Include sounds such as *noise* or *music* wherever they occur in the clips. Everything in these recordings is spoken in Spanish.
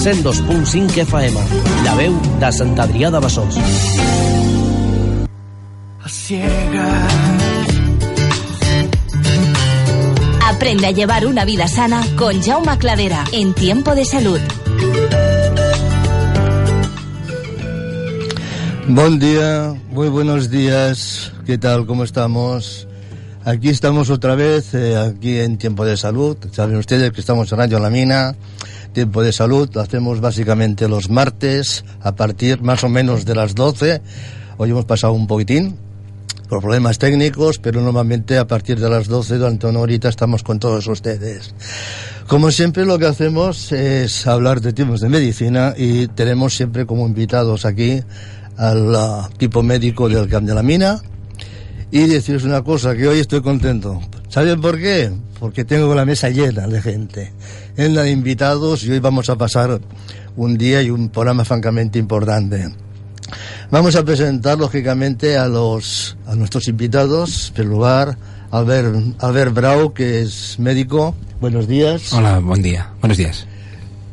102.5 FM, la veu de Sant Adrià de Besòs. Aprende a llevar una vida sana con Jaume Cladera en Tiempo de Salud. Buen día, muy buenos días. ¿Qué tal? ¿Cómo estamos? Aquí estamos otra vez, eh, aquí en Tiempo de Salud. Saben ustedes que estamos en Radio La Mina. Tiempo de Salud lo hacemos básicamente los martes a partir más o menos de las 12. Hoy hemos pasado un poquitín por problemas técnicos, pero normalmente a partir de las 12 durante una horita estamos con todos ustedes. Como siempre lo que hacemos es hablar de temas de medicina y tenemos siempre como invitados aquí al uh, tipo médico del Camp de la Mina y deciros una cosa, que hoy estoy contento. ¿Saben por qué? Porque tengo la mesa llena de gente, llena de invitados y hoy vamos a pasar un día y un programa francamente importante. Vamos a presentar lógicamente a los a nuestros invitados. En lugar, Albert, Albert Brau, que es médico. Buenos días. Hola, buen día. Buenos días.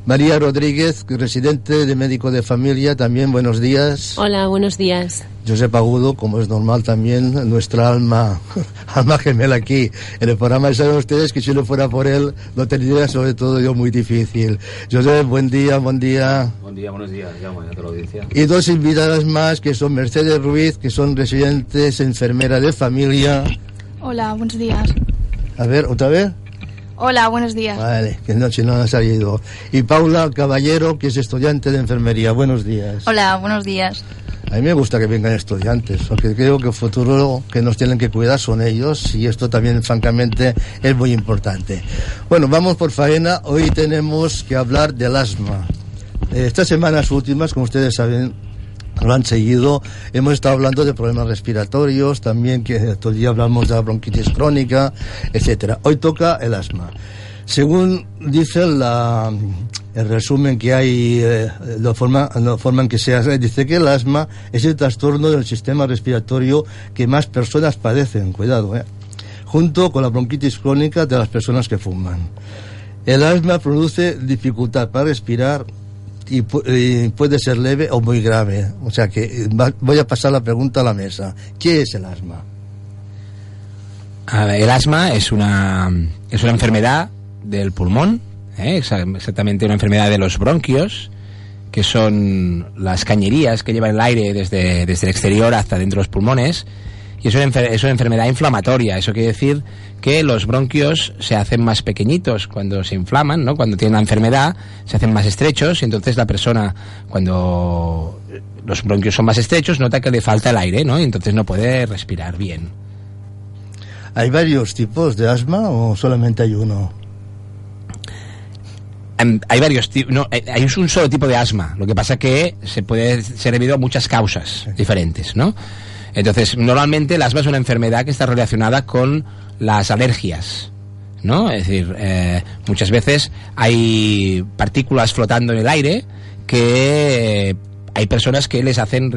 María Rodríguez, residente de médico de familia, también buenos días. Hola, buenos días. Josep Agudo, como es normal también, nuestra alma, *laughs* alma gemela aquí en el programa. Y saben ustedes que si no fuera por él, lo tendría sobre todo yo muy difícil. Josep, buen día, buen día. Buen día, buenos días, llamo a la audiencia. Y dos invitadas más, que son Mercedes Ruiz, que son residentes, enfermera de familia. Hola, buenos días. A ver, ¿otra vez? Hola, buenos días. Vale, que no, si no ha salido. Y Paula Caballero, que es estudiante de enfermería. Buenos días. Hola, buenos días. A mí me gusta que vengan estudiantes, porque creo que el futuro que nos tienen que cuidar son ellos y esto también, francamente, es muy importante. Bueno, vamos por faena. Hoy tenemos que hablar del asma. Estas semanas últimas, como ustedes saben, lo han seguido. Hemos estado hablando de problemas respiratorios, también que día hablamos de la bronquitis crónica, etcétera. Hoy toca el asma. Según dice la, el resumen que hay, eh, la, forma, la forma en que se hace, dice que el asma es el trastorno del sistema respiratorio que más personas padecen, cuidado, eh, junto con la bronquitis crónica de las personas que fuman. El asma produce dificultad para respirar, y, puede ser leve o muy grave. O sea que va, voy a pasar la pregunta a la mesa. ¿Qué es el asma? El asma es una, es una enfermedad del pulmón, ¿eh? exactamente una enfermedad de los bronquios, que son las cañerías que llevan el aire desde, desde el exterior hasta dentro de los pulmones. Y es una, es una enfermedad inflamatoria. Eso quiere decir que los bronquios se hacen más pequeñitos cuando se inflaman, ¿no? Cuando tienen la enfermedad, se hacen más estrechos y entonces la persona, cuando los bronquios son más estrechos, nota que le falta el aire, ¿no? Y entonces no puede respirar bien. ¿Hay varios tipos de asma o solamente hay uno? Hay varios tipos, no, hay un solo tipo de asma. Lo que pasa que se puede ser debido a muchas causas diferentes, ¿no? Entonces, normalmente el asma es una enfermedad que está relacionada con las alergias. ¿no? Es decir, eh, muchas veces hay partículas flotando en el aire que hay personas que les hacen,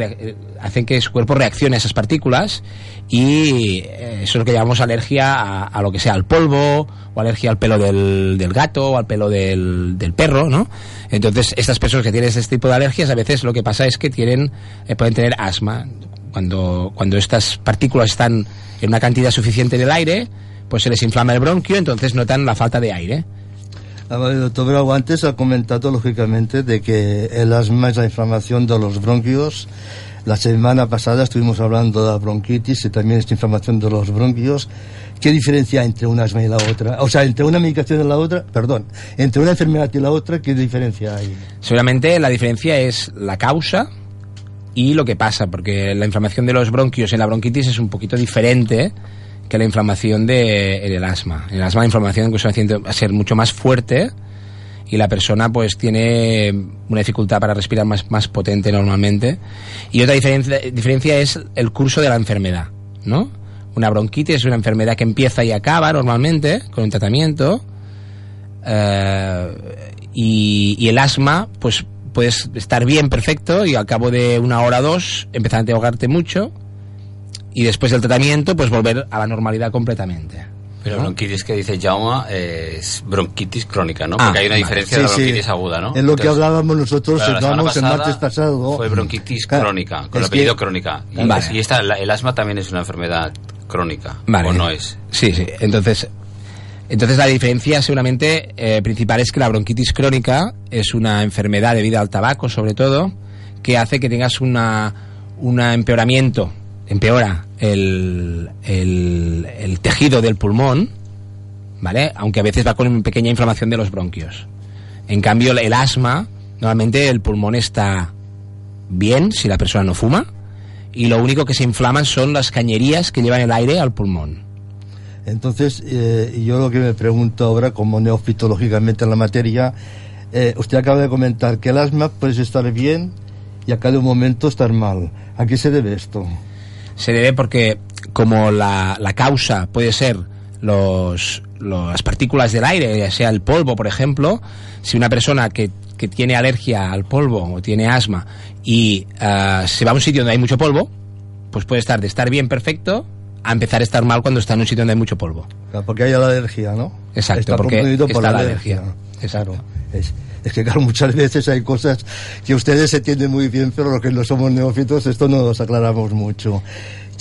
hacen que su cuerpo reaccione a esas partículas y eso es lo que llamamos alergia a, a, lo que sea al polvo o alergia al pelo del, del gato o al pelo del, del, perro, ¿no? Entonces, estas personas que tienen este tipo de alergias a veces lo que pasa es que tienen, eh, pueden tener asma. Cuando, cuando estas partículas están en una cantidad suficiente del aire, pues se les inflama el bronquio, entonces notan la falta de aire. Vale, doctor Bravo, antes ha comentado lógicamente de que el asma es la inflamación de los bronquios. La semana pasada estuvimos hablando de la bronquitis y también esta inflamación de los bronquios. ¿Qué diferencia entre un asma y la otra? O sea, entre una medicación y la otra, perdón, entre una enfermedad y la otra, ¿qué diferencia hay? Seguramente la diferencia es la causa y lo que pasa, porque la inflamación de los bronquios en la bronquitis es un poquito diferente que la inflamación del el asma. En el asma la inflamación incluso va a ser mucho más fuerte y la persona pues tiene una dificultad para respirar más, más potente normalmente. Y otra diferencia, diferencia es el curso de la enfermedad, ¿no? Una bronquitis es una enfermedad que empieza y acaba normalmente con un tratamiento. eh, y, y el asma, pues puedes estar bien, perfecto, y al cabo de una hora o dos empezar a ahogarte mucho. Y después del tratamiento, pues volver a la normalidad completamente. Pero ¿no? bronquitis que dice Jauma eh, es bronquitis crónica, ¿no? Ah, Porque hay una vale. diferencia Sí, de la sí. bronquitis aguda, ¿no? Es lo que Entonces, hablábamos nosotros, claro, la estábamos el martes pasado. Fue bronquitis Claro, crónica, con el apellido que- crónica. Y, Vale. y esta, la- el asma también es una enfermedad crónica, Vale. o no es. Sí, sí. Entonces, entonces la diferencia seguramente eh, principal es que la bronquitis crónica es una enfermedad debida al tabaco, sobre todo, que hace que tengas una, un empeoramiento, empeora el, el, el tejido del pulmón, ¿vale? Aunque a veces va con una pequeña inflamación de los bronquios. En cambio, el asma, normalmente el pulmón está bien si la persona no fuma, y lo único que se inflaman son las cañerías que llevan el aire al pulmón. Entonces, eh, yo lo que me pregunto ahora, como neófito lógicamente en la materia, eh, usted acaba de comentar que el asma puede estar bien y a cada momento estar mal. ¿A qué se debe esto? Se debe porque como la, la causa puede ser los, las partículas del aire, ya sea el polvo, por ejemplo, si una persona que, que tiene alergia al polvo o tiene asma y ah, se va a un sitio donde hay mucho polvo, pues puede estar de estar bien perfecto a empezar a estar mal cuando está en un sitio donde hay mucho polvo. Claro, Porque hay la alergia, ¿no? Exacto, Está porque confundido por está la la alergia. alergia. Claro. Es, es que, claro, muchas veces hay cosas que ustedes se entienden muy bien, pero los que no somos neófitos, esto no nos aclaramos mucho.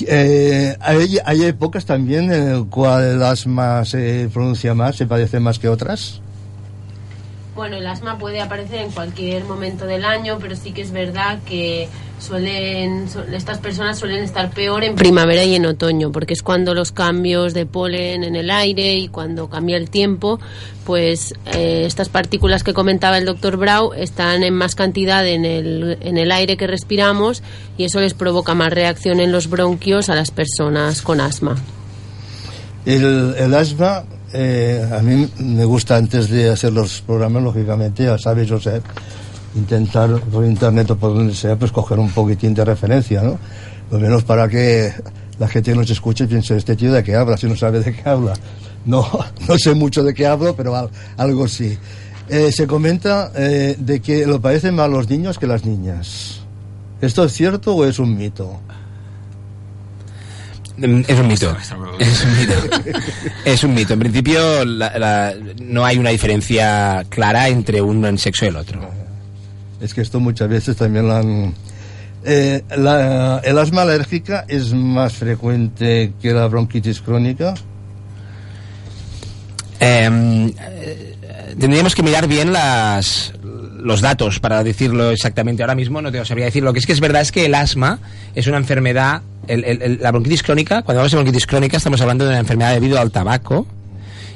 Eh, hay, hay épocas también en el cual el asma se pronuncia más, se padece más que otras. Bueno, el asma puede aparecer en cualquier momento del año, pero sí que es verdad que suelen su- estas personas suelen estar peor en primavera y en otoño, porque es cuando los cambios de polen en el aire y cuando cambia el tiempo, pues eh, estas partículas que comentaba el doctor Brau están en más cantidad en el, en el aire que respiramos y eso les provoca más reacción en los bronquios a las personas con asma. El, el asma, eh, a mí me gusta antes de hacer los programas, lógicamente, ya sabes, Josep, intentar por internet o por donde sea, pues coger un poquitín de referencia, ¿no? Lo menos para que la gente nos escuche piense, este tío de qué habla, si no sabe de qué habla. No, *laughs* no sé mucho de qué hablo, pero al- algo sí. Eh, se comenta eh, de que lo parecen más los niños que las niñas. ¿Esto es cierto o es un mito? Mm, Es un mito. *laughs* Es un mito. Es un mito. En principio la- la- no hay una diferencia clara entre un sexo y el otro. Es que esto muchas veces también lo han... Eh, la- el asma alérgica es más frecuente que la bronquitis crónica. Eh, eh, tendríamos que mirar bien las, los datos para decirlo exactamente. Ahora mismo no te lo sabría decir. Lo que es que es verdad es que el asma es una enfermedad, el- la bronquitis crónica, cuando hablamos de bronquitis crónica estamos hablando de una enfermedad debido al tabaco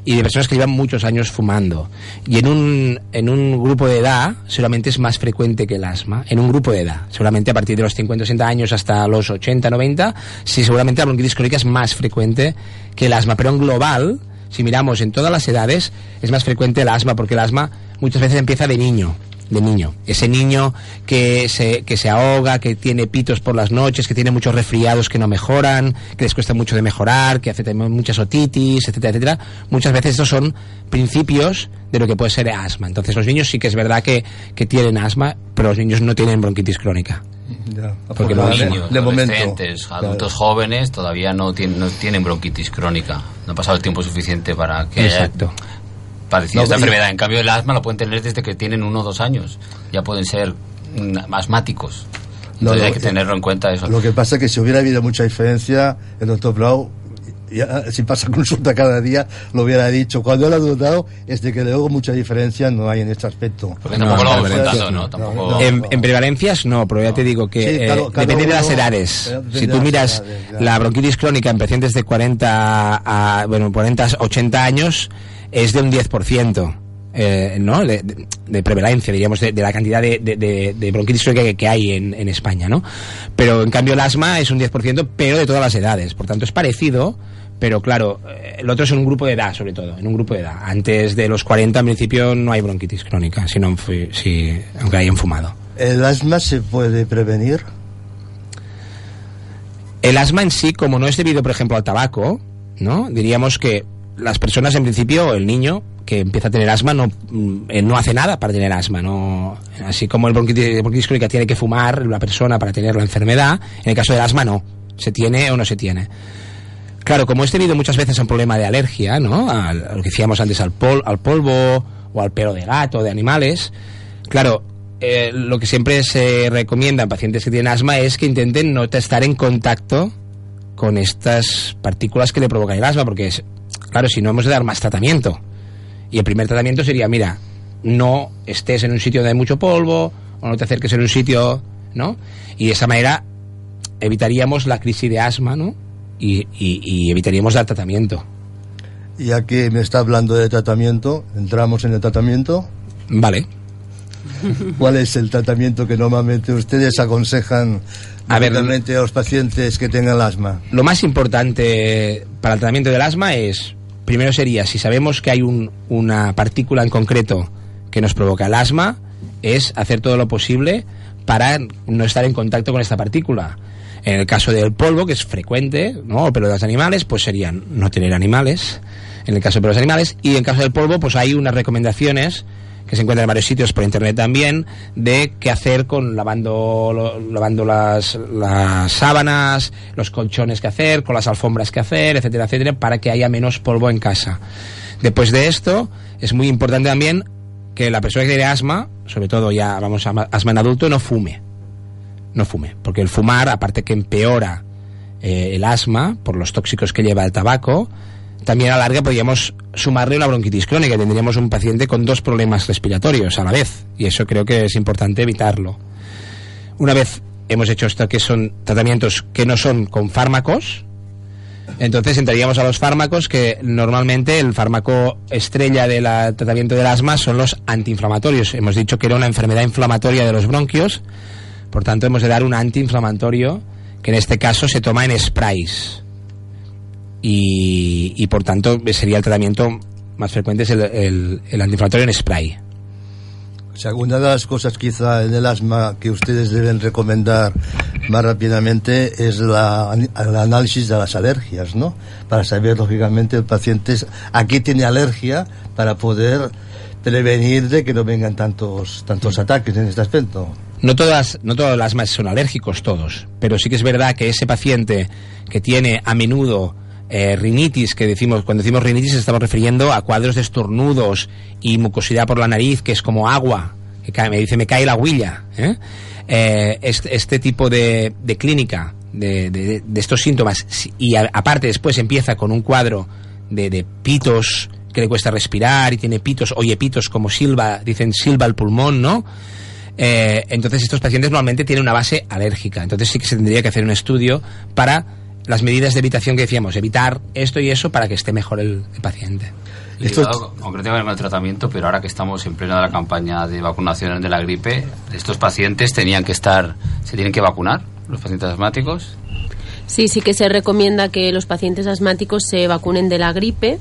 y de personas que llevan muchos años fumando. Y en un, en un grupo de edad seguramente es más frecuente que el asma. En un grupo de edad, seguramente a partir de los 50 60 años hasta los 80, 90, sí, seguramente la bronquitis crónica es más frecuente que el asma. Pero en global, si miramos en todas las edades, es más frecuente el asma, porque el asma muchas veces empieza de niño. De niño. Ese niño que se, que se ahoga, que tiene pitos por las noches, que tiene muchos resfriados que no mejoran, que les cuesta mucho de mejorar, que hace muchas otitis, etcétera, etcétera. Muchas veces estos son principios de lo que puede ser asma. Entonces los niños sí que es verdad que, que tienen asma, pero los niños no tienen bronquitis crónica. Ya, Porque Los de- niños, momento. adolescentes, Claro. adultos jóvenes todavía no tienen, no tienen bronquitis crónica. No ha pasado el tiempo suficiente para que haya Padecido No, esta y- enfermedad. En cambio, el asma lo pueden tener desde que tienen uno o dos años. Ya pueden ser mm, asmáticos. Entonces no, hay que eh, tenerlo en cuenta eso. Lo que pasa es que si hubiera habido mucha diferencia, el doctor Blau, ya, si pasa *laughs* consulta cada día, lo hubiera dicho. Cuando él ha dudado, es de que luego mucha diferencia no hay en este aspecto. Porque No, tampoco lo no, vamos no, contando, no, ¿no? Tampoco... no. En, en prevalencias no, pero ya te digo que Sí, eh, claro, cada depende de las edades. eh, Si tú miras edades, la bronquitis crónica en pacientes de 40 a bueno, 40 80 años es de un 10%. Eh, ¿no? De, de- de prevalencia, diríamos, de, de la cantidad de, bronquitis crónica que, que hay en, en España, ¿no? Pero en cambio el asma es un 10%, pero de todas las edades. Por tanto, es parecido, pero claro, eh, el otro es en un grupo de edad, sobre todo, en un grupo de edad. Antes de los 40, en principio, no hay bronquitis crónica, sino, si, aunque hayan fumado. ¿El asma se puede prevenir? El asma en sí, como no es debido, por ejemplo, al tabaco, ¿no? Diríamos que las personas, en principio, el niño que empieza a tener asma no, mm, eh, no hace nada para tener asma. No, así como el bronquitis, bronquitis crónica tiene que fumar la persona para tener la enfermedad, en el caso del asma no. Se tiene o no se tiene. Claro, como he tenido muchas veces un problema de alergia, ¿no? A lo que decíamos antes, al, pol, al polvo o al pelo de gato, de animales. Claro, eh, lo que siempre se recomienda en pacientes que tienen asma es que intenten no estar en contacto con estas partículas que le provocan el asma, porque, es, claro, si no hemos de dar más tratamiento. Y el primer tratamiento sería, mira, no estés en un sitio donde hay mucho polvo, o no te acerques en un sitio, ¿no? Y de esa manera evitaríamos la crisis de asma, ¿no? y, evitaríamos el tratamiento. Ya que me está hablando de tratamiento, entramos en el tratamiento. Vale. ¿Cuál es el tratamiento que normalmente ustedes aconsejan a, ver, a los pacientes que tengan asma? Lo más importante para el tratamiento del asma es, primero sería, si sabemos que hay una partícula en concreto que nos provoca el asma, es hacer todo lo posible para no estar en contacto con esta partícula. En el caso del polvo, que es frecuente, ¿no? O pelo de los animales, pues serían no tener animales. En el caso de los animales. Y en el caso del polvo, pues hay unas recomendaciones que se encuentran en varios sitios por internet también, de qué hacer con lavando, lavando las, las sábanas, los colchones que hacer, con las alfombras que hacer, etcétera, etcétera, para que haya menos polvo en casa. Después de esto, es muy importante también que la persona que tiene asma, sobre todo ya vamos a asma en adulto, no fume no fume, porque el fumar, aparte que empeora eh, el asma por los tóxicos que lleva el tabaco, también a la larga podríamos sumarle una bronquitis crónica, tendríamos un paciente con dos problemas respiratorios a la vez, y eso creo que es importante evitarlo. Una vez hemos hecho esto, que son tratamientos que no son con fármacos, entonces entraríamos a los fármacos que normalmente el fármaco estrella del tratamiento del asma son los antiinflamatorios. Hemos dicho que era una enfermedad inflamatoria de los bronquios por tanto, hemos de dar un antiinflamatorio que en este caso se toma en sprays. Y, por tanto, sería el tratamiento más frecuente es el, antiinflamatorio en spray. O sea, una de las cosas quizá en el asma que ustedes deben recomendar más rápidamente es la, el análisis de las alergias, ¿no? Para saber, lógicamente, el paciente a qué tiene alergia para poder prevenir de que no vengan tantos, tantos ataques en este aspecto. No todas, no todos los asmas son alérgicos todos, pero sí que es verdad que ese paciente que tiene a menudo eh, rinitis, que decimos, cuando decimos rinitis estamos refiriendo a cuadros de estornudos y mucosidad por la nariz, que es como agua, que me dice me cae la huilla. ¿eh? Eh, este, tipo de, clínica, de, estos síntomas, y aparte después empieza con un cuadro de, pitos que le cuesta respirar y tiene pitos, oye pitos como silba, dicen silba el pulmón, ¿no? Eh, entonces estos pacientes normalmente tienen una base alérgica. Entonces sí que se tendría que hacer un estudio para las medidas de evitación que decíamos, evitar esto y eso para que esté mejor el, paciente. Esto concretamente el tratamiento, pero ahora que estamos en plena de la campaña de vacunación de la gripe, estos pacientes tenían que estar, se tienen que vacunar, los pacientes asmáticos. Sí, sí que se recomienda que los pacientes asmáticos se vacunen de la gripe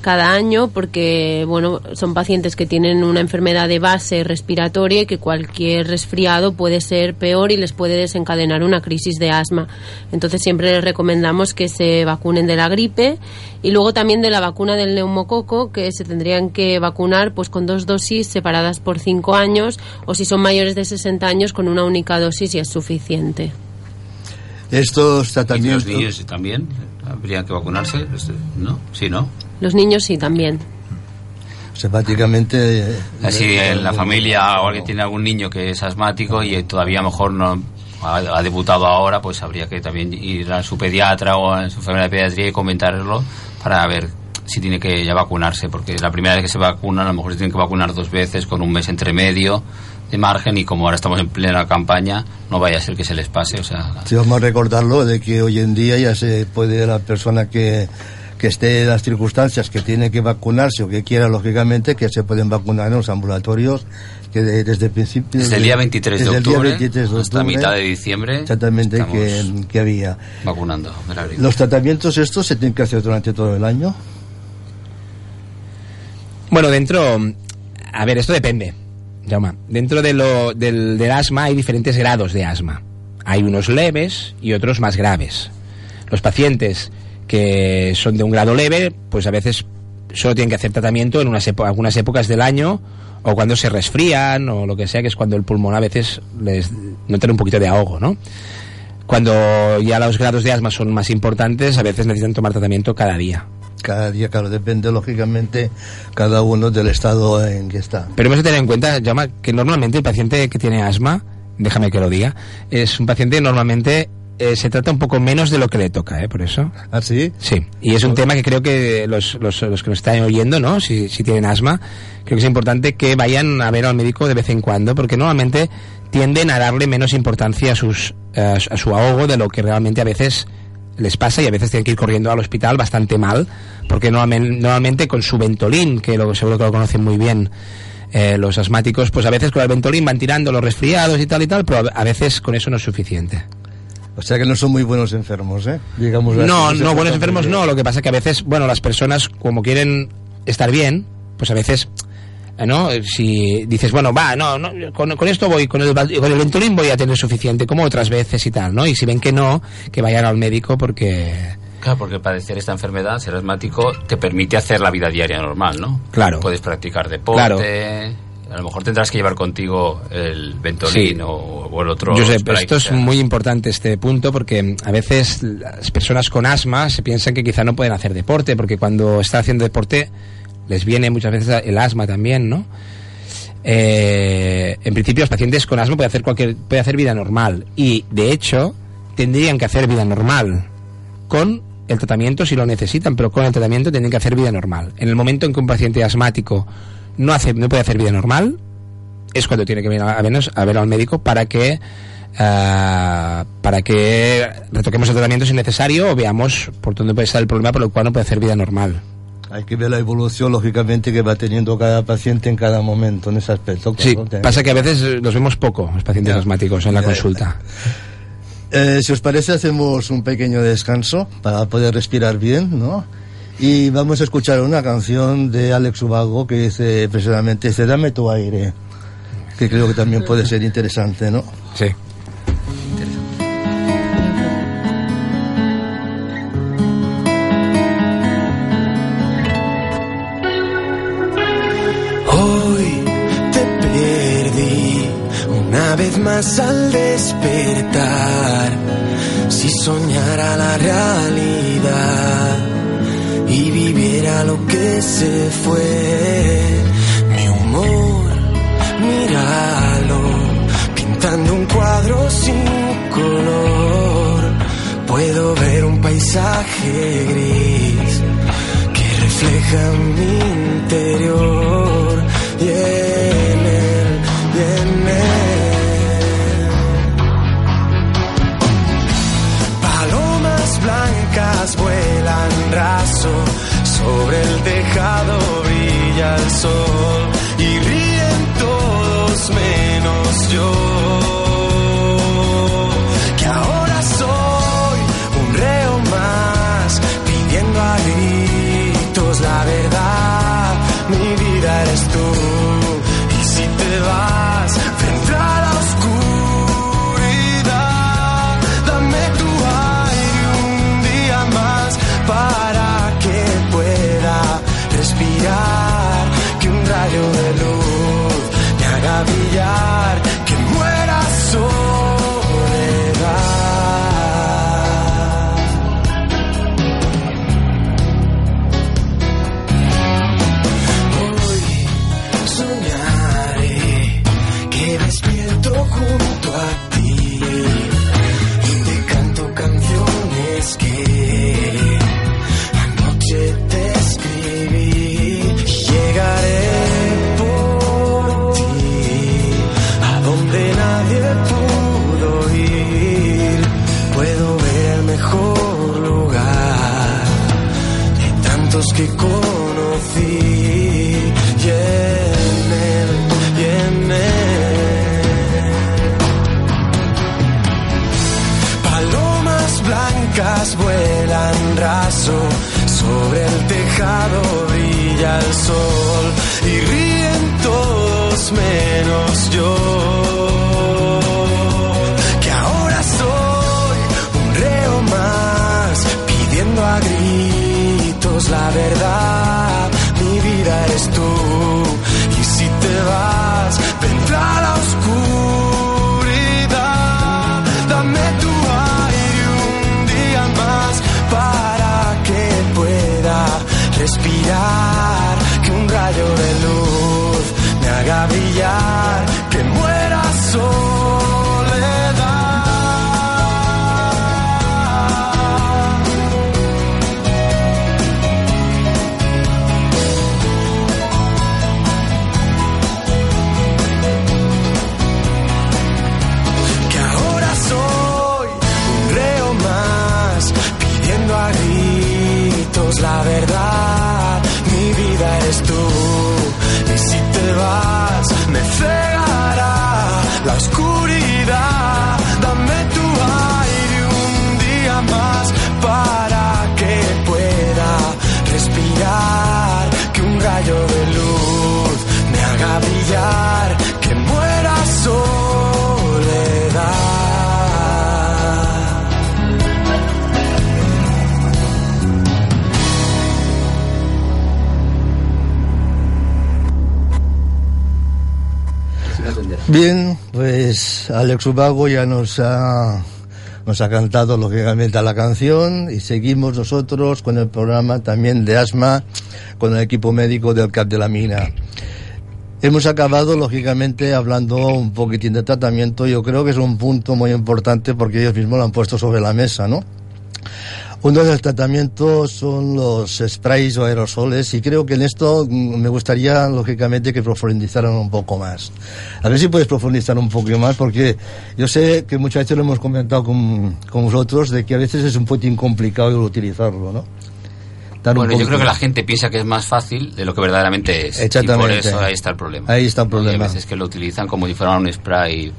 cada año porque bueno son pacientes que tienen una enfermedad de base respiratoria y que cualquier resfriado puede ser peor y les puede desencadenar una crisis de asma. Entonces siempre les recomendamos que se vacunen de la gripe y luego también de la vacuna del neumococo que se tendrían que vacunar pues con dos dosis separadas por cinco años o si son mayores de 60 años con una única dosis y es suficiente. Estos tratamientos ¿Y los niños también habrían que vacunarse no sí no los niños sí también. O sea, prácticamente... Eh, Así, en la familia o alguien tiene algún niño que es asmático y todavía mejor no ha, debutado ahora, pues habría que también ir a su pediatra o a su enfermera de pediatría y comentarlo para ver si tiene que ya vacunarse, porque la primera vez que se vacuna a lo mejor se tiene que vacunar dos veces con un mes entre medio de margen y como ahora estamos en plena campaña, no vaya a ser que se les pase. O sea, sí, vamos a recordarlo de que hoy en día ya se puede la persona que que esté las circunstancias que tiene que vacunarse o que quiera, lógicamente, que se pueden vacunar en los ambulatorios que de- desde el principio... Desde el día 23 de desde el día octubre 23 de hasta octubre, mitad de diciembre Exactamente, que, que había. vacunando. Los tratamientos estos se tienen que hacer durante todo el año. Bueno, dentro. A ver, esto depende, Jaume. Dentro de lo, del, del asma hay diferentes grados de asma. Hay unos leves y otros más graves. Los pacientes que son de un grado leve, pues a veces solo tienen que hacer tratamiento en unas algunas épocas del año o cuando se resfrían o lo que sea, que es cuando el pulmón a veces les notan un poquito de ahogo, ¿no? Cuando ya los grados de asma son más importantes, a veces necesitan tomar tratamiento cada día. Cada día, claro, depende lógicamente cada uno del estado en que está. Pero hemos de tener en cuenta, Jaume, que normalmente el paciente que tiene asma, déjame que lo diga, es un paciente normalmente eh, se trata un poco menos de lo que le toca, ¿eh? Por eso. ¿Ah, sí? Sí, y es un tema que creo que los, los, los que nos están oyendo, ¿no? Si, si tienen asma, creo que es importante que vayan a ver al médico de vez en cuando, porque normalmente tienden a darle menos importancia a, sus, a su ahogo de lo que realmente a veces les pasa y a veces tienen que ir corriendo al hospital bastante mal, porque normalmente, normalmente con su Ventolin, que lo, seguro que lo conocen muy bien, eh, los asmáticos, pues a veces con el Ventolin van tirando los resfriados y tal y tal, pero a veces con eso no es suficiente. O sea que no son muy buenos enfermos, ¿eh? Digamos así, No, no, buenos enfermos no. Lo que pasa que a veces, bueno, las personas como quieren estar bien, pues a veces, eh, ¿no? Si dices, bueno, va, no, no con, con esto voy, con el, con el Ventolin voy a tener suficiente, como otras veces y tal, ¿no? Y si ven que no, que vayan al médico porque... Claro, porque padecer esta enfermedad, ser asmático, te permite hacer la vida diaria normal, ¿no? Claro. Puedes practicar deporte. A lo mejor tendrás que llevar contigo el Ventolin Sí. o, o el otro. Yo sé, spray esto es muy importante este punto porque a veces las personas con asma se piensan que quizá no pueden hacer deporte porque cuando están haciendo deporte les viene muchas veces el asma también, ¿no? Eh, en principio los pacientes con asma pueden hacer cualquier pueden hacer vida normal y de hecho tendrían que hacer vida normal con el tratamiento si lo necesitan, pero con el tratamiento tienen que hacer vida normal. En el momento en que un paciente asmático no hace no puede hacer vida normal, es cuando tiene que venir a, vernos- a ver al médico para que ah, para que retoquemos el tratamiento si es necesario o veamos por dónde puede estar el problema por el cual no puede hacer vida normal. Hay que ver la evolución, lógicamente, que va teniendo cada paciente en cada momento en ese aspecto. Sí, claro, pasa que a veces los vemos poco, los pacientes Ya. asmáticos en la Ya. consulta. *laughs* Eh, si os parece, hacemos un pequeño descanso para poder respirar bien, ¿no? Y vamos a escuchar una canción de Alex Ubago que dice precisamente, dice, dame tu aire, que creo que también puede ser interesante, ¿no? Sí. Hoy te perdí una vez más al despertar. Si soñara la realidad y viviera lo que se fue, mi humor, míralo, pintando un cuadro sin color. Puedo ver un paisaje gris que refleja mi interior. Y vuelan raso sobre el tejado brilla el sol y ríen todos menos yo. Que ahora soy un reo más pidiendo a gritos la verdad. Vida eres tú y si te vas vendrá la oscuridad. Dame tu aire un día más para que pueda respirar. Que un rayo de luz me haga brillar. Que muera soledad. Para que pueda respirar. Que un rayo de luz me haga brillar, que muera soledad. Bien, pues Alex Ubago ya nos ha, nos ha cantado lógicamente la canción y seguimos nosotros con el programa también de asma con el equipo médico del CAP de la Mina. Hemos acabado, lógicamente, hablando un poquitín de tratamiento. Yo creo que es un punto muy importante porque ellos mismos lo han puesto sobre la mesa, ¿no? Uno de los tratamientos son los sprays o aerosoles y creo que en esto mm, me gustaría, lógicamente, que profundizaran un poco más. A ver si puedes profundizar un poco más porque yo sé que muchas veces lo hemos comentado con, con vosotros de que a veces es un poquitín complicado el utilizarlo, ¿no? Bueno, yo creo que la gente piensa que es más fácil de lo que verdaderamente es. Exactamente. Y por eso ahí está el problema. Ahí está el Hay problema. veces que lo utilizan como si fuera un spray,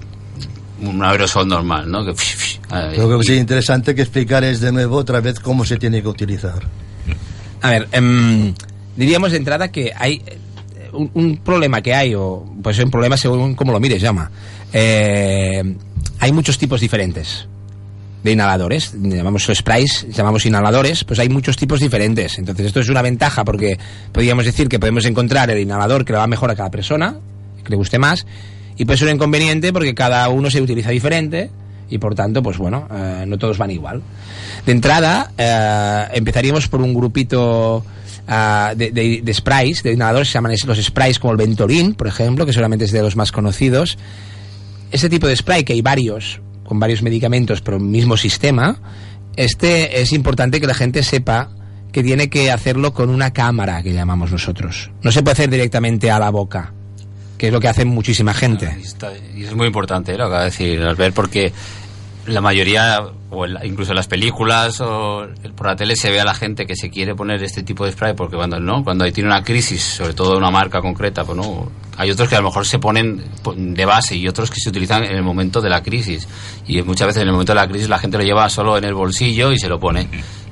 un aerosol normal, ¿no? Que, Lo que y- sería interesante que explicar es de nuevo otra vez cómo se tiene que utilizar. A ver, em, diríamos de entrada que hay eh, un, un problema que hay, o pues un problema según como lo mires, llama. Eh, hay muchos tipos diferentes de inhaladores, llamamos sprays, llamamos inhaladores, pues hay muchos tipos diferentes. Entonces esto es una ventaja porque podríamos decir que podemos encontrar el inhalador que le va mejor a cada persona, que le guste más, y puede ser un inconveniente porque cada uno se utiliza diferente y por tanto, pues bueno, eh, no todos van igual. De entrada, eh, empezaríamos por un grupito ah, de, de- de sprays, de inhaladores, se llaman es- los sprays como el Ventolin, por ejemplo, que solamente es de los más conocidos. Este tipo de spray, que hay varios, con varios medicamentos, pero el mismo sistema, este es importante que la gente sepa que tiene que hacerlo con una cámara, que llamamos nosotros. No se puede hacer directamente a la boca, que es lo que hace muchísima gente. Y, es muy importante ¿eh? lo que acaba de decir Albert, porque la mayoría, o en incluso en las películas o por la tele, se ve a la gente que se quiere poner este tipo de spray, porque cuando no, cuando tiene una crisis, sobre todo una marca concreta, pues no. Hay otros que a lo mejor se ponen po- de base y otros que se utilizan en el momento de la crisis. Y muchas veces en el momento de la crisis la gente lo lleva solo en el bolsillo y se lo pone.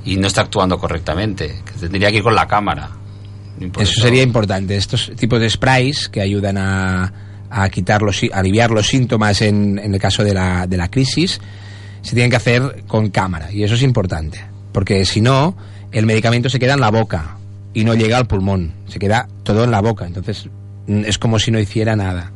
Y no está actuando correctamente. Tendría que ir con la cámara. Eso sería importante. Estos tipos de sprays que ayudan a, a quitar los, a aliviar los síntomas en, en el caso de la, de la crisis se tienen que hacer con cámara y eso es importante porque si no el medicamento se queda en la boca y no llega al pulmón se queda todo en la boca. Entonces mm, es como si no hiciera nada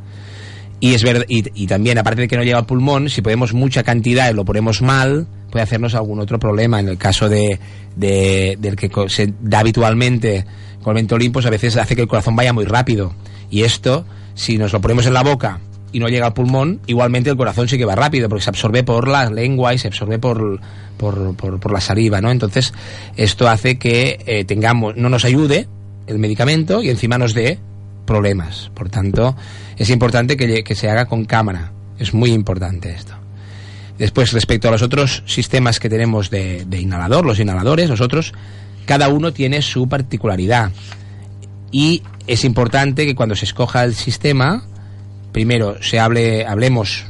y es verdad y, también aparte de que no llega al pulmón si ponemos mucha cantidad y lo ponemos mal puede hacernos algún otro problema en el caso de, de- del que se da habitualmente con el pues a veces hace que el corazón vaya muy rápido y esto si nos lo ponemos en la boca y no llega al pulmón, igualmente el corazón sí que va rápido, porque se absorbe por la lengua y se absorbe por, por, por- por la saliva, ¿no? Entonces, esto hace que eh, tengamos, no nos ayude el medicamento y encima nos dé problemas. Por tanto, es importante que, se haga con cámara. Es muy importante esto. Después, respecto a los otros sistemas que tenemos de, de inhalador, los inhaladores, nosotros cada uno tiene su particularidad. Y es importante que cuando se escoja el sistema, primero se hable, hablemos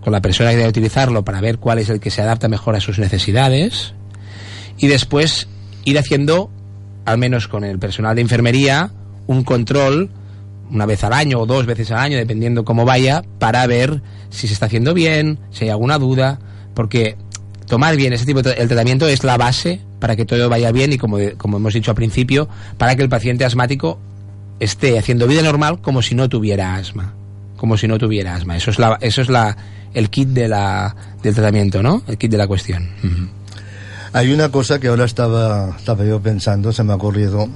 con la persona que debe utilizarlo para ver cuál es el que se adapta mejor a sus necesidades y después ir haciendo, al menos con el personal de enfermería, un control una vez al año o dos veces al año, dependiendo cómo vaya, para ver si se está haciendo bien, si hay alguna duda, porque tomar bien ese tipo de el tratamiento es la base para que todo vaya bien y como, como hemos dicho al principio, para que el paciente asmático esté haciendo vida normal como si no tuviera asma, como si no tuviera asma. Eso es la, eso es la, el kit de la, del tratamiento, ¿no? El kit de la cuestión. Hay una cosa que ahora estaba, estaba yo pensando, se me ha ocurrido.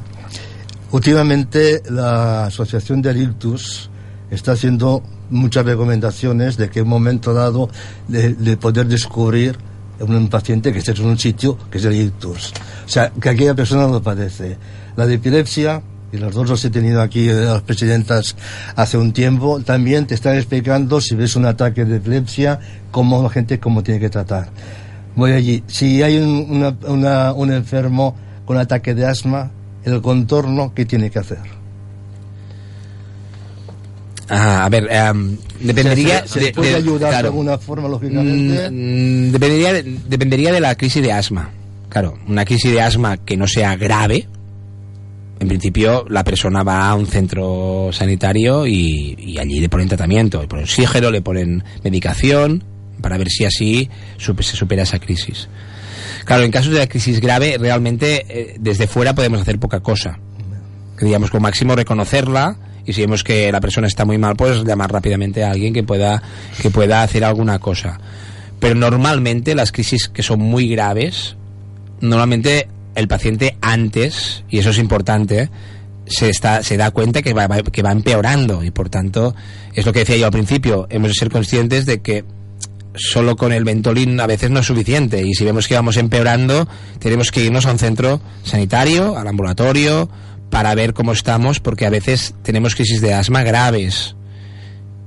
Últimamente la Asociación del Ictus está haciendo muchas recomendaciones de que en un momento dado de, de poder descubrir un paciente que esté en un sitio que es el ictus. O sea, que aquella persona lo padece. La de epilepsia, y los dos los he tenido aquí, eh, las presidentas, hace un tiempo, también te están explicando si ves un ataque de epilepsia, cómo la gente cómo tiene que tratar. Voy allí. Si hay un, una- una- un enfermo con ataque de asma, el contorno, ¿qué tiene que hacer? Ah, a ver, em, dependería ¿Se, se de- puede de- ayudar de alguna forma, lógicamente? Mm, dependería, de, dependería de la crisis de asma. Claro, una crisis de asma que no sea grave, en principio la persona va a un centro sanitario y, y allí le ponen tratamiento, le ponen oxígeno, le ponen medicación para ver si así se supera esa crisis. Claro, en casos de crisis grave, realmente eh, desde fuera podemos hacer poca cosa. Digamos, como máximo reconocerla y si vemos que la persona está muy mal, pues llamar rápidamente a alguien que pueda, que pueda hacer alguna cosa. Pero normalmente las crisis que son muy graves, normalmente el paciente antes, y eso es importante, se, está, se da cuenta que va, va- que va empeorando y por tanto, es lo que decía yo al principio, hemos de ser conscientes de que solo con el Ventolin a veces no es suficiente y si vemos que vamos empeorando tenemos que irnos a un centro sanitario, al ambulatorio, para ver cómo estamos porque a veces tenemos crisis de asma graves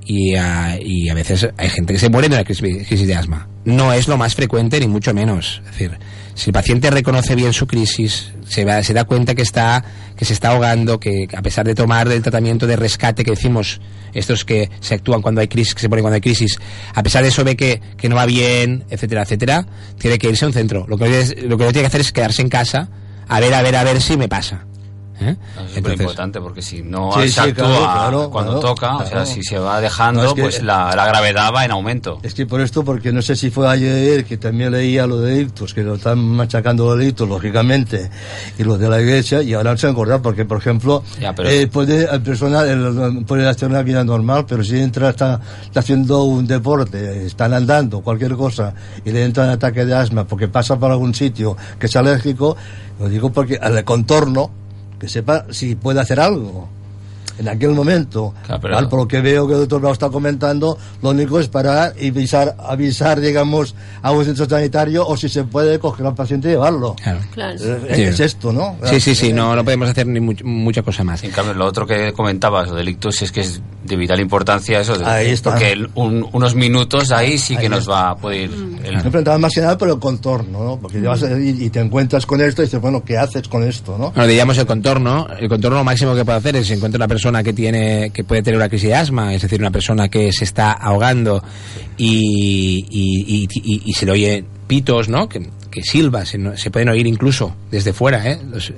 y, a- y a veces hay gente que se muere de una crisis, crisis de asma. No es lo más frecuente ni mucho menos. Es decir, si el paciente reconoce bien su crisis, se, va- se da cuenta que está que se está ahogando, que a pesar de tomar el tratamiento de rescate que decimos, estos que se actúan cuando hay crisis, que se ponen cuando hay crisis, a pesar de eso ve que, que no va bien, etcétera, etcétera, tiene que irse a un centro. Lo que, lo que tiene que hacer es quedarse en casa a ver, a ver, a ver si me pasa. ¿Eh? Es súper importante porque si no Sí, se sí, actúa claro, claro, cuando claro, toca, o sea, si se va dejando, No, es que- pues la, la gravedad va en aumento. Es que por esto, porque no sé si fue ayer que también leía lo de que lo están machacando los ictus, lógicamente, y los de la iglesia, y ahora se han acordado, porque, por ejemplo, Ya, pero- eh, puede, el persona el- puede hacer una vida normal, pero si entra, está, está haciendo un deporte, están andando, cualquier cosa, y le entra un ataque de asma porque pasa por algún sitio que es alérgico, lo digo porque al contorno, que sepa si puede hacer algo. En aquel momento, Claro, pero- ¿vale? por lo que veo que el doctor lo está comentando, lo único es parar y avisar, avisar, digamos, a un centro sanitario o si se puede coger al paciente y llevarlo. Claro. Claro. Eh, Sí. Es esto, ¿no? Sí, sí, sí, no, no podemos hacer ni much- mucha cosa más. En cambio, lo otro que comentabas, lo del ictus, es que es de vital importancia eso. de- Ahí está. Porque el- un- unos minutos ahí sí que Ahí nos va a poder... el- Me preguntaba más que nada por el contorno, ¿no? Porque vas a- y, y te encuentras con esto y dices, bueno, ¿qué haces con esto, no? Bueno, diríamos el contorno. El contorno lo máximo que puede hacer es si encuentra una persona que tiene, que puede tener una crisis de asma, es decir, una persona que se está ahogando y- y se le oye pitos, ¿no? Que, que silba, se, no- se pueden oír incluso desde fuera, ¿eh? Los-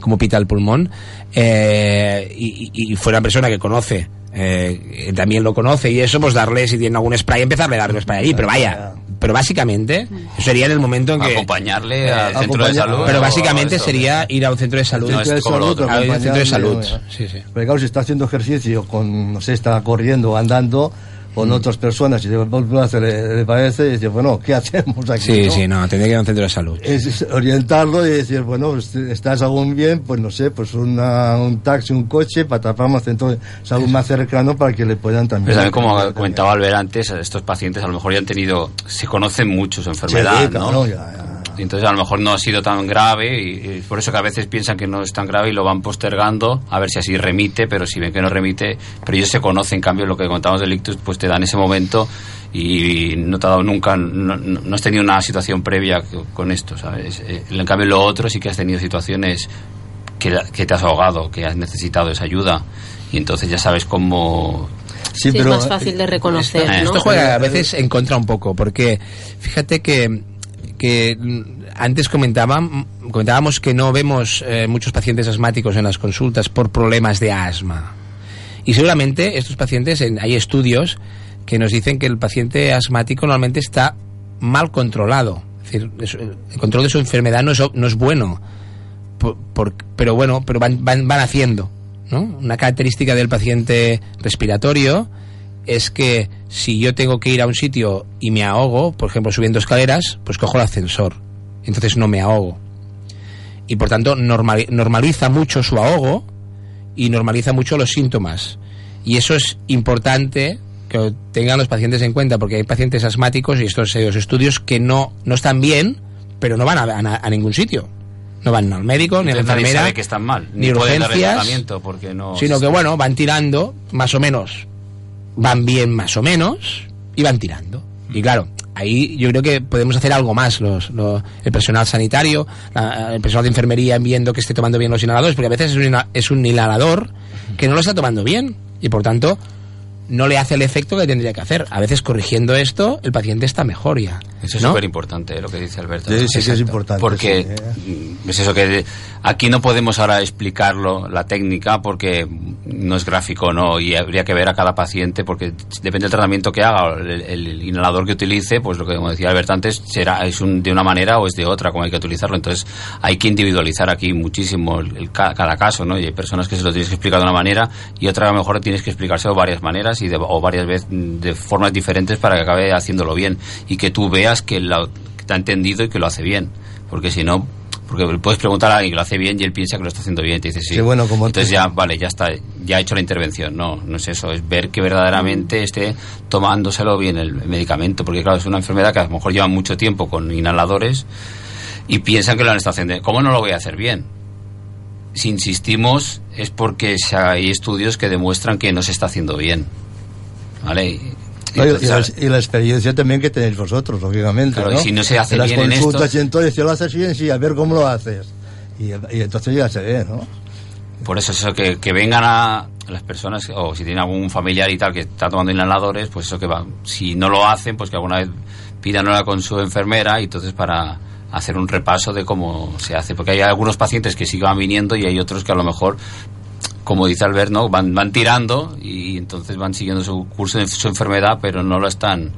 como pita el pulmón. Eh, y, y- fue una persona que conoce, eh, también lo conoce y eso, pues darle, si tiene algún spray, empezarle a darle spray allí. Pero vaya, pero básicamente, eso sería en el momento en que... acompañarle al centro de salud. Pero o básicamente eso. sería ir a un centro de salud. No es como otro. A un centro de salud. Sí, sí. Pero claro, si está haciendo ejercicio con, no sé, está corriendo, andando Mm. Con otras personas y de golpe le, le parece y dice, bueno, ¿qué hacemos aquí? Sí, no? sí, no, tendría que ir a un centro de salud. es es orientarlo y decir, bueno, pues, estás aún bien, pues no sé, pues una, un taxi, un coche, para tapar al centro de salud más cercano para que le puedan también. Pero también, como comentaba Albert antes, estos pacientes a lo mejor ya han tenido, se conocen mucho su Sí, enfermedad, claro, ¿no? ya, ya. Y entonces a lo mejor no ha sido tan grave y, y por eso que a veces piensan que no es tan grave y lo van postergando a ver si así remite, pero si ven que no remite, pero ellos se conocen, en cambio lo que contamos del ictus pues te dan ese momento y no te ha dado nunca, no, no- has tenido una situación previa con esto, ¿sabes? Eh, En cambio lo otro sí que has tenido situaciones que, que te has ahogado, que has necesitado esa ayuda y entonces ya sabes cómo... Sí, Sí, es más fácil de reconocer, esto- ¿no? Esto juega a veces en contra un poco, porque fíjate que, que mm, antes comentaba, mm, comentábamos que no vemos eh, muchos pacientes asmáticos en las consultas por problemas de asma. Y seguramente estos pacientes, en- hay estudios que nos dicen que el paciente asmático normalmente está mal controlado. Es decir, es- el control de su enfermedad no es, no es bueno. Pero bueno, pero van, van, van haciendo. ¿no? Una característica del paciente respiratorio es que si yo tengo que ir a un sitio y me ahogo, por ejemplo subiendo escaleras, pues cojo el ascensor. Entonces no me ahogo. Y por tanto normali- normaliza mucho su ahogo y normaliza mucho los síntomas. Y eso es importante que tengan los pacientes en cuenta, porque hay pacientes asmáticos y estos estudios que no, no están bien, pero no van a, a- a ningún sitio. No van al médico, ni a la enfermera, sabe que están mal, ni, ni urgencias, tratamiento porque no... sino que bueno, van tirando, más o menos, van bien más o menos, y van tirando. Y claro, ahí yo creo que podemos hacer algo más, los, lo- el personal sanitario, la- el personal de enfermería viendo que esté tomando bien los inhaladores, porque a veces es un, es un inhalador que no lo está tomando bien, y por tanto no le hace el efecto que tendría que hacer. A veces corrigiendo esto, el paciente está mejor ya. Eso es ¿no? súper importante, lo que dice Alberto. Sí, sí que es importante, Porque sí, ¿eh? mm, es eso que aquí no podemos ahora explicarlo, la técnica, porque no es gráfico, ¿no? Y habría que ver a cada paciente, porque depende del tratamiento que haga, el, el inhalador que utilice, pues lo que como decía Alberto antes, será, es un- de una manera o es de otra, como hay que utilizarlo. Entonces hay que individualizar aquí muchísimo el, el ca- cada caso, ¿no? Y hay personas que se lo tienes que explicar de una manera y otra a lo mejor tienes que explicárselo varias maneras y de, o varias veces de formas diferentes para que acabe haciéndolo bien y que tú veas que, la- que te ha entendido y que lo hace bien. Porque si no, porque puedes preguntar a alguien que lo hace bien y él piensa que lo está haciendo bien y te dice sí. Sí, bueno, como Entonces ya, vale, ya está, ya ha hecho la intervención. No, no es eso, es ver que verdaderamente esté tomándoselo bien el medicamento. Porque claro, es una enfermedad que a lo mejor lleva mucho tiempo con inhaladores y piensan que lo han estado haciendo. ¿Cómo no lo voy a hacer bien? Si insistimos es porque hay estudios que demuestran que no se está haciendo bien. ¿Vale? Y- No, la, ahora- y la experiencia también que tenéis vosotros, lógicamente. Claro, si no se hace las bien en esto- y entonces, si lo haces bien, sí, a ver cómo lo haces. Y, y entonces ya se ve, ¿no? Por eso eso que, que vengan a las personas o si tienen algún familiar y tal que está tomando inhaladores, pues eso que va, si no lo hacen, pues que alguna vez pidan hora con su enfermera y entonces para hacer un repaso de cómo se hace, porque hay algunos pacientes que sigan viniendo y hay otros que a lo mejor como dice Albert, ¿no? van, van tirando y entonces van siguiendo su curso de su enfermedad, pero no lo están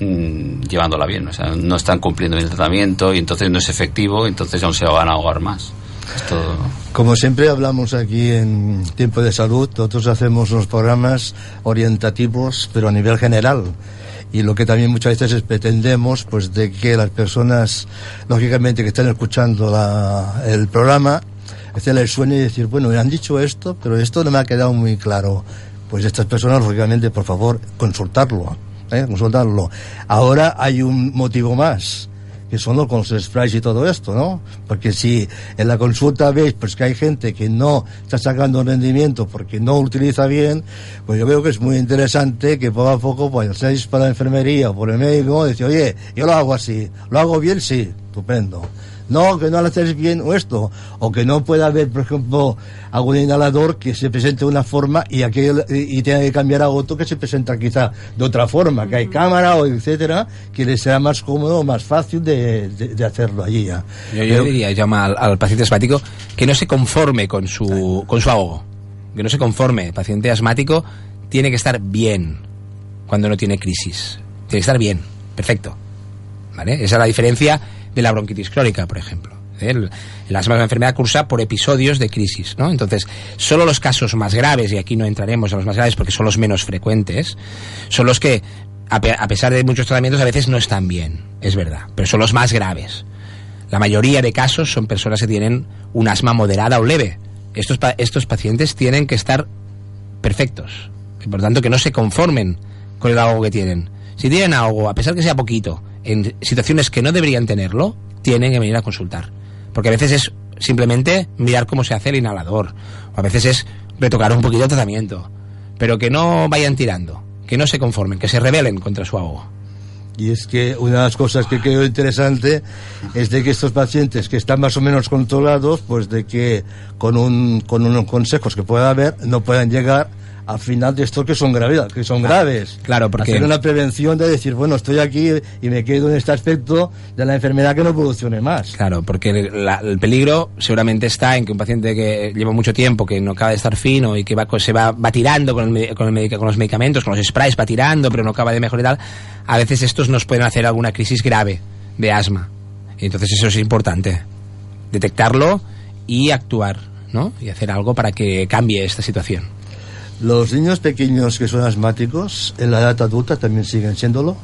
mm, llevándola bien, o sea, no están cumpliendo el tratamiento y entonces no es efectivo, entonces aún se van a ahogar más. Esto... Como siempre hablamos aquí en Tiempo de Salud, nosotros hacemos unos programas orientativos, pero a nivel general. Y lo que también muchas veces es- pretendemos, pues de que las personas, lógicamente, que están escuchando la- el programa, se les suene y decir, bueno, me han dicho esto, pero esto no me ha quedado muy claro. Pues estas personas, lógicamente, por favor, consultarlo. ¿eh? Consultarlo. Ahora hay un motivo más que son los con y todo esto, ¿no? Porque si en la consulta veis pues que hay gente que no está sacando rendimiento porque no utiliza bien, pues yo veo que es muy interesante que poco a poco pues seáis para la enfermería o por el médico, decir, oye, yo lo hago así, lo hago bien, sí, estupendo. No, que no lo haces bien o esto, o que no pueda haber, por ejemplo, algún inhalador que se presente de una forma y aquel y y tenga que cambiar a otro que se presenta quizá de otra forma, que hay cámara o etcétera, que le sea más cómodo, más fácil de, de- de hacerlo allí ya. Yo, yo Pero- diría, llama al, al paciente asmático que no se conforme con su, con su ahogo. Que no se conforme. El paciente asmático tiene que estar bien cuando no tiene crisis. Tiene que estar bien. Perfecto. ¿Vale? Esa es la diferencia de la bronquitis crónica, por ejemplo. ¿Eh? El, asma es una enfermedad cursa por episodios de crisis, ¿no? Entonces, solo los casos más graves, y aquí no entraremos en los más graves porque son los menos frecuentes, son los que, a, pe- a pesar de muchos tratamientos, a veces no están bien, es verdad, pero son los más graves. La mayoría de casos son personas que tienen un asma moderada o leve. Estos, pa- estos pacientes tienen que estar perfectos. Y por tanto, que no se conformen con el ahogo que tienen. Si tienen ahogo, a pesar que sea poquito, en situaciones que no deberían tenerlo, tienen que venir a consultar. Porque a veces es simplemente mirar cómo se hace el inhalador. O a veces es retocar un poquito el tratamiento. Pero que no vayan tirando, que no se conformen, que se rebelen contra su ahogo. Y es que una de las cosas que creo interesante es de que estos pacientes que están más o menos controlados, pues de que con, un, con unos consejos que pueda haber, no puedan llegar al final de estos que son graves, que son graves. Claro, porque Hacer una prevención de decir, bueno, estoy aquí y me quedo en este aspecto de la enfermedad que no evolucione más. Claro, porque la- el peligro seguramente está en que un paciente que lleva mucho tiempo, que no acaba de estar fino y que va, se va, va tirando con, el con, el con los medicamentos, con los sprays, va tirando, pero no acaba de mejorar y tal, a veces estos nos pueden hacer alguna crisis grave de asma. Y entonces eso es importante, detectarlo y actuar, ¿no? Y hacer algo para que cambie esta situación. Los niños pequeños que son asmáticos, en la edad adulta también siguen siéndolo.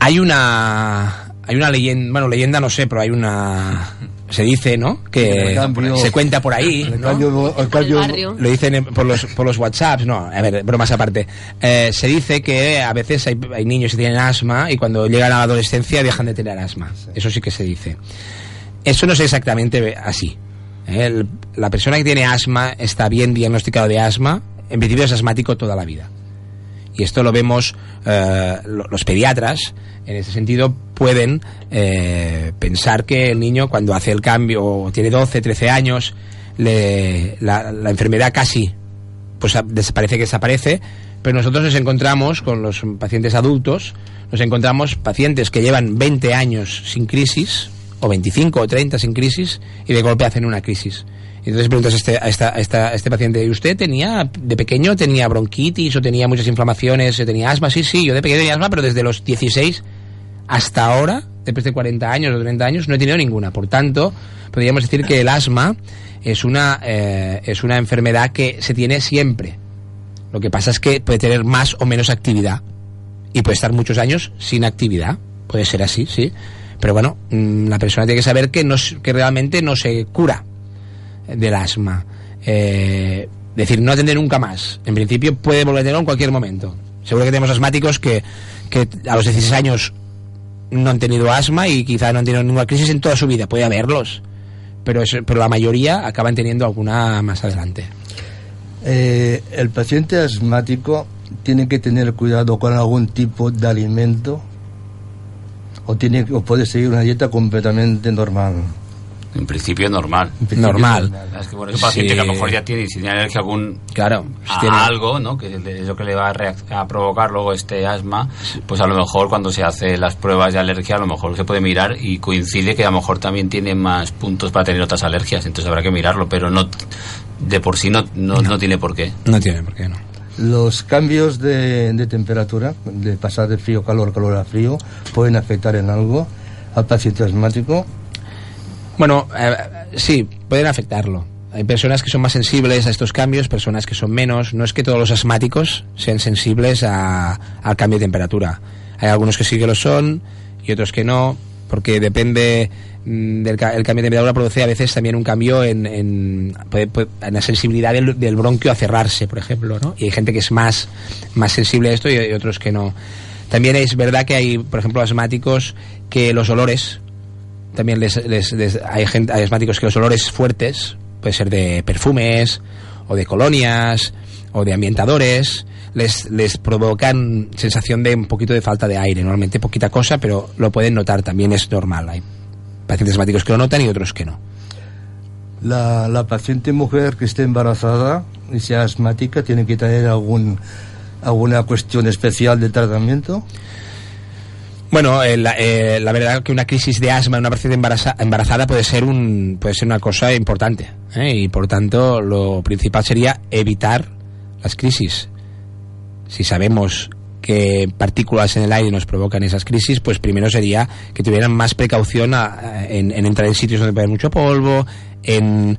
Hay una hay una leyenda, bueno, leyenda no sé, pero hay una se dice, ¿no? Que cambio- se cuenta por ahí, El cambio- barrio. Lo dicen en- por los, por los WhatsApps, no, a ver, bromas aparte. Eh, se dice que a veces hay, hay niños que tienen asma y cuando llegan a la adolescencia dejan de tener asma. Eso sí que se dice. Eso no es exactamente así. La persona que tiene asma está bien diagnosticado de asma, en principio es asmático toda la vida. Y esto lo vemos, eh, lo- los pediatras, en ese sentido, pueden eh, pensar que el niño cuando hace el cambio, tiene 12, 13 años, le- la, la enfermedad casi pues a- des- parece que desaparece, pero nosotros nos encontramos con los pacientes adultos, nos encontramos pacientes que llevan 20 años sin crisis, o 25 o 30 sin crisis, y de golpe hacen una crisis. Entonces preguntas a este, a, esta- a esta- este paciente, ¿y usted tenía, de pequeño tenía bronquitis o tenía muchas inflamaciones, o tenía asma? Sí, sí, yo de pequeño tenía asma, pero desde los 16 hasta ahora, después de 40 años o 30 años, no he tenido ninguna. Por tanto, podríamos decir que el asma es una, eh, es una enfermedad que se tiene siempre. Lo que pasa es que puede tener más o menos actividad y puede estar muchos años sin actividad. Puede ser así, sí. Pero bueno, mm, la persona tiene que saber que, no, que realmente no se cura del asma. Eh, decir, no atender nunca más. En principio puede volver a tenerlo en cualquier momento. Seguro que tenemos asmáticos que, que a los 16 años no han tenido asma y quizá no han tenido ninguna crisis en toda su vida. Puede haberlos. Pero, es- pero la mayoría acaban teniendo alguna más adelante. Eh, el paciente asmático tiene que tener cuidado con algún tipo de alimento o tiene o puede seguir una dieta completamente normal. En principio normal. En principio Normal. Es que bueno, ese paciente Sí. que a lo mejor ya tiene, si tiene alergia a algún Claro, si a tiene- algo, ¿no? Que es lo que le va a, reac- a provocar luego este asma, pues a lo mejor cuando se hace las pruebas de alergia, a lo mejor se puede mirar y coincide que a lo mejor también tiene más puntos para tener otras alergias, entonces habrá que mirarlo, pero no de por sí no, no, no tiene por qué. No tiene por qué, no. Los cambios de, de temperatura, de pasar de frío calor, calor a frío, pueden afectar en algo al paciente asmático. Bueno, eh, sí, pueden afectarlo. Hay personas que son más sensibles a estos cambios, personas que son menos. No es que todos los asmáticos sean sensibles a- al cambio de temperatura. Hay algunos que sí que lo son y otros que no, porque depende del ca- el cambio de temperatura produce a veces también un cambio en, en, la sensibilidad del, del bronquio a cerrarse, por ejemplo, ¿no? Y hay gente que es más, más sensible a esto y hay otros que no. También es verdad que hay, por ejemplo, asmáticos que los olores también les, les- les- hay, gente, hay asmáticos que los olores fuertes, puede ser de perfumes, o de colonias, o de ambientadores, les, les provocan sensación de un poquito de falta de aire. Normalmente poquita cosa, pero lo pueden notar, también es normal. Hay pacientes asmáticos que lo notan y otros que no. La, la paciente mujer que esté embarazada y sea asmática tiene que tener algún, alguna cuestión especial de tratamiento. Bueno, eh, la, eh, la verdad que una crisis de asma en una paciente embaraza- embarazada puede ser un puede ser una cosa importante ¿eh? y por tanto lo principal sería evitar las crisis. Si sabemos que partículas en el aire nos provocan esas crisis, pues primero sería que tuvieran más precaución a- a- en, en entrar en sitios donde puede haber mucho polvo, en,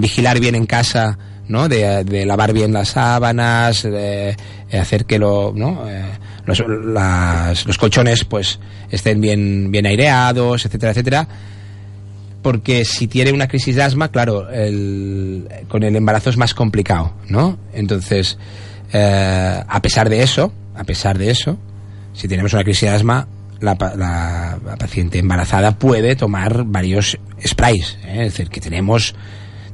vigilar bien en casa, ¿no? De, lavar bien las sábanas, de, de hacer que lo, ¿no? Eh, los, las- los colchones pues estén bien, bien aireados, etcétera, etcétera porque si tiene una crisis de asma, claro, el- con el embarazo es más complicado, ¿no? Entonces, eh, a pesar de eso, a pesar de eso, si tenemos una crisis de asma, la, la- la paciente embarazada puede tomar varios sprays. ¿eh? Es decir, que tenemos,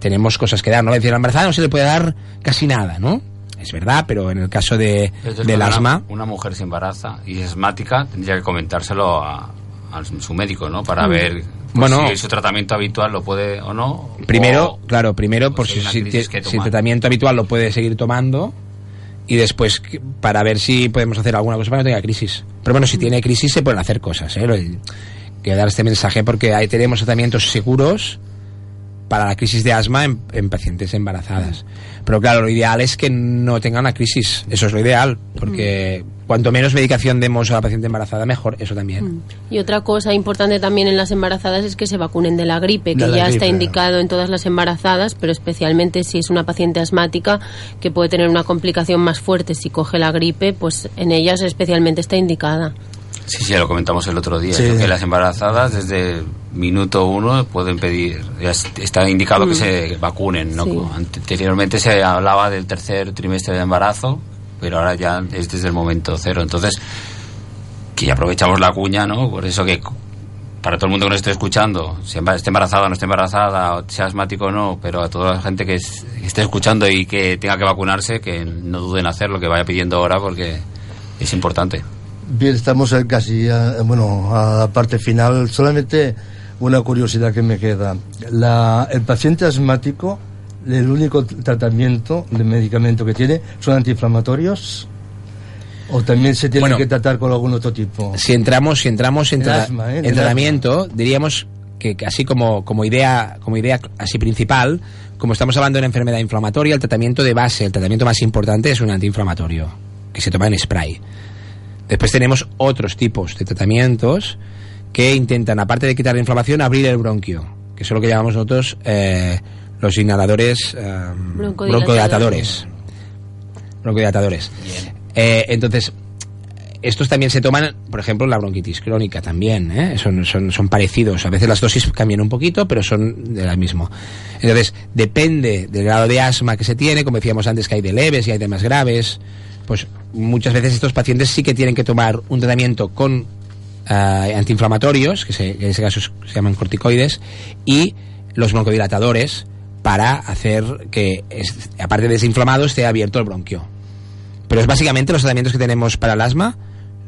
tenemos cosas que dar. No Es decir, a la embarazada no se le puede dar casi nada, ¿no? Es verdad, pero en el caso de, Entonces, del asma, Una, una mujer se embaraza y es asmática, tendría que comentárselo a, a su médico, ¿no? Para Mm. ver pues, Bueno. si su tratamiento habitual lo puede o no. Primero, o- claro, primero por si si, el tratamiento habitual lo puede seguir tomando y después para ver si podemos hacer alguna cosa para que no tenga crisis. Pero bueno, si tiene crisis se pueden hacer cosas, ¿eh? Quiero dar este mensaje porque ahí tenemos tratamientos seguros para la crisis de asma en, en pacientes embarazadas. Pero claro, lo ideal es que no tenga una crisis. Eso es lo ideal, porque cuanto menos medicación demos a la paciente embarazada, mejor. Eso también. Y otra cosa importante también en las embarazadas es que se vacunen de la gripe, que la ya gripe, está indicado en todas las embarazadas, pero especialmente si es una paciente asmática que puede tener una complicación más fuerte si coge la gripe, pues en ellas especialmente está indicada. Sí, sí, ya lo comentamos el otro día. Sí. Que las embarazadas desde minuto uno pueden pedir, está indicado Mm. que se vacunen. ¿no? Sí. Anteriormente se hablaba del tercer trimestre de embarazo, pero ahora ya es desde el momento cero. Entonces, que aprovechamos la cuña, ¿no? Por eso que para todo el mundo que nos esté escuchando, si esté embarazada o no esté embarazada, sea asmático o no, pero a toda la gente que, es- que esté escuchando y que tenga que vacunarse, que no duden en hacerlo, que vaya pidiendo ahora porque es importante. Bien, estamos eh, casi a, bueno, a la parte final. Solamente una curiosidad que me queda. La, el paciente asmático, el único tratamiento de medicamento que tiene son antiinflamatorios. ¿O también se tiene Bueno. que tratar con algún otro tipo? si entramos si entramos en, El tra- asma, ¿eh? en tratamiento diríamos que, así como, como idea como idea así principal como estamos hablando de una enfermedad inflamatoria el tratamiento de base el tratamiento más importante es un antiinflamatorio que se toma en spray después tenemos otros tipos de tratamientos que intentan aparte de quitar la inflamación abrir el bronquio que es lo que llamamos nosotros eh, los inhaladores eh, Broncodilatadores. broncodilatadores Eh, entonces, estos también se toman, por ejemplo, la bronquitis crónica también, ¿eh? son, son, son parecidos. A veces las dosis cambian un poquito, pero son de la mismo. Entonces, depende del grado de asma que se tiene, como decíamos antes, que hay de leves y hay de más graves, pues muchas veces estos pacientes sí que tienen que tomar un tratamiento con eh, antiinflamatorios, que, se- que en ese caso se llaman corticoides, y los broncodilatadores para hacer que, aparte de desinflamado, esté abierto el bronquio. Pero es básicamente los tratamientos que tenemos para el asma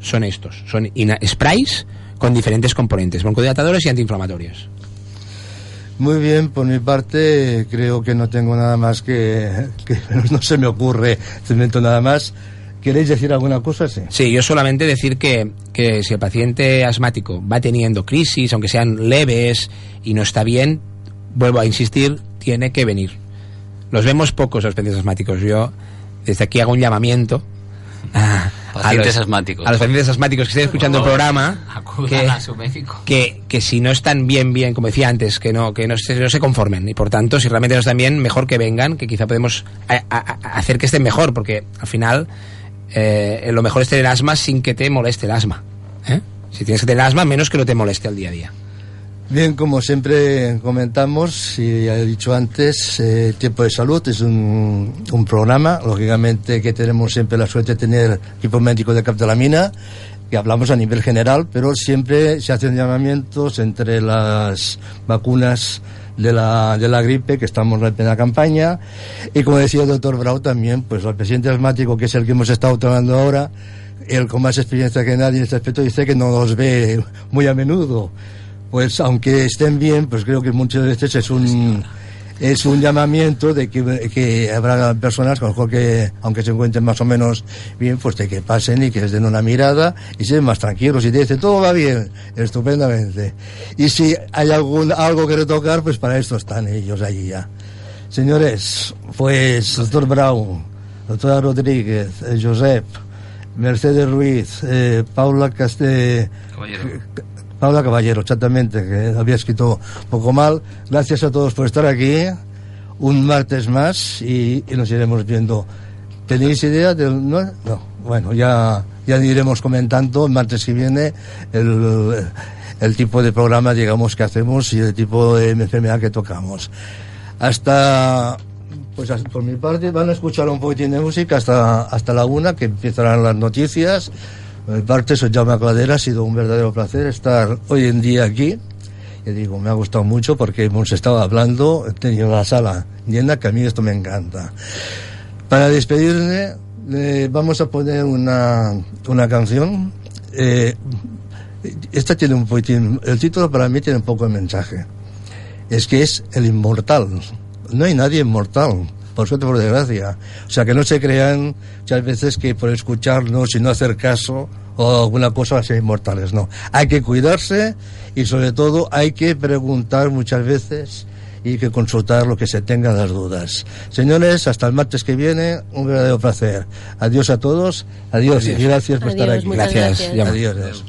son estos, son sprays con diferentes componentes, broncodilatadores y antiinflamatorios. Muy bien, por mi parte creo que no tengo nada más que, *laughs* que *laughs* no se me ocurre, cemento nada más. ¿Queréis decir alguna cosa? Sí. Sí, yo solamente decir que, que si el paciente asmático va teniendo crisis, aunque sean leves y no está bien, vuelvo a insistir, tiene que venir. Los vemos pocos los pacientes asmáticos. Yo desde aquí hago un llamamiento a, Pacientes los, asmáticos. a los pacientes asmáticos que estén escuchando el programa acudan que, a su médico. que, que si no están bien, bien, como decía antes, que no, que no se, no se conformen. Y por tanto, si realmente no están bien, mejor que vengan, que quizá podemos a- a- a hacer que estén mejor, porque al final eh, lo mejor es tener asma sin que te moleste el asma. ¿eh? Si tienes que tener asma, menos que no te moleste al día a día. Bien, como siempre comentamos, y he dicho antes, eh, Tiempo de Salud es un, programa, lógicamente que tenemos siempre la suerte de tener equipo médico de Cap de la Mina, que hablamos a nivel general, pero siempre se hacen llamamientos entre las vacunas de la, de la gripe, que estamos en plena campaña, y como decía el doctor Brau también, pues al presidente asmático, que es el que hemos estado tratando ahora, él con más experiencia que nadie en este aspecto dice que no los ve muy a menudo. Pues aunque estén bien, pues creo que muchas veces es un es un llamamiento de que, que habrá personas, lo mejor que, aunque se encuentren más o menos bien, pues de que pasen y que les den una mirada y se ven más tranquilos y te dicen, todo va bien, estupendamente. Y si hay algún, algo que retocar, pues para esto están ellos allí ya. Señores, pues doctor Brown, doctora Rodríguez, eh, Josep, Mercedes Ruiz, eh, Paula Caste... Paula Caballero, exactamente, que había escrito poco mal. Gracias a todos por estar aquí. Un martes más y, y nos iremos viendo. ¿Tenéis idea del.? No, no. Bueno, ya, ya iremos comentando el martes que viene el, el tipo de programa, digamos, que hacemos y el tipo de enfermedad que tocamos. Hasta. Pues por mi parte van a escuchar un poquitín de música hasta, hasta la una, que empezarán las noticias. Por parte, soy Jaume Cladera, ha sido un verdadero placer estar hoy en día aquí. Y digo, me ha gustado mucho porque hemos estado hablando, he tenido la sala llena, que a mí esto me encanta. Para despedirme, eh, vamos a poner una, una canción. Eh, esta tiene un poquitín, el título para mí tiene un poco de mensaje. Es que es el inmortal. No hay nadie inmortal, por suerte, por desgracia. O sea, que no se crean muchas veces que por escucharnos y no hacer caso o alguna cosa a ser inmortales. No. Hay que cuidarse y sobre todo hay que preguntar muchas veces y que consultar lo que se tengan las dudas. Señores, hasta el martes que viene, un verdadero placer. Adiós a todos, adiós, Adiós. y gracias por estar aquí. Gracias, gracias. Adiós.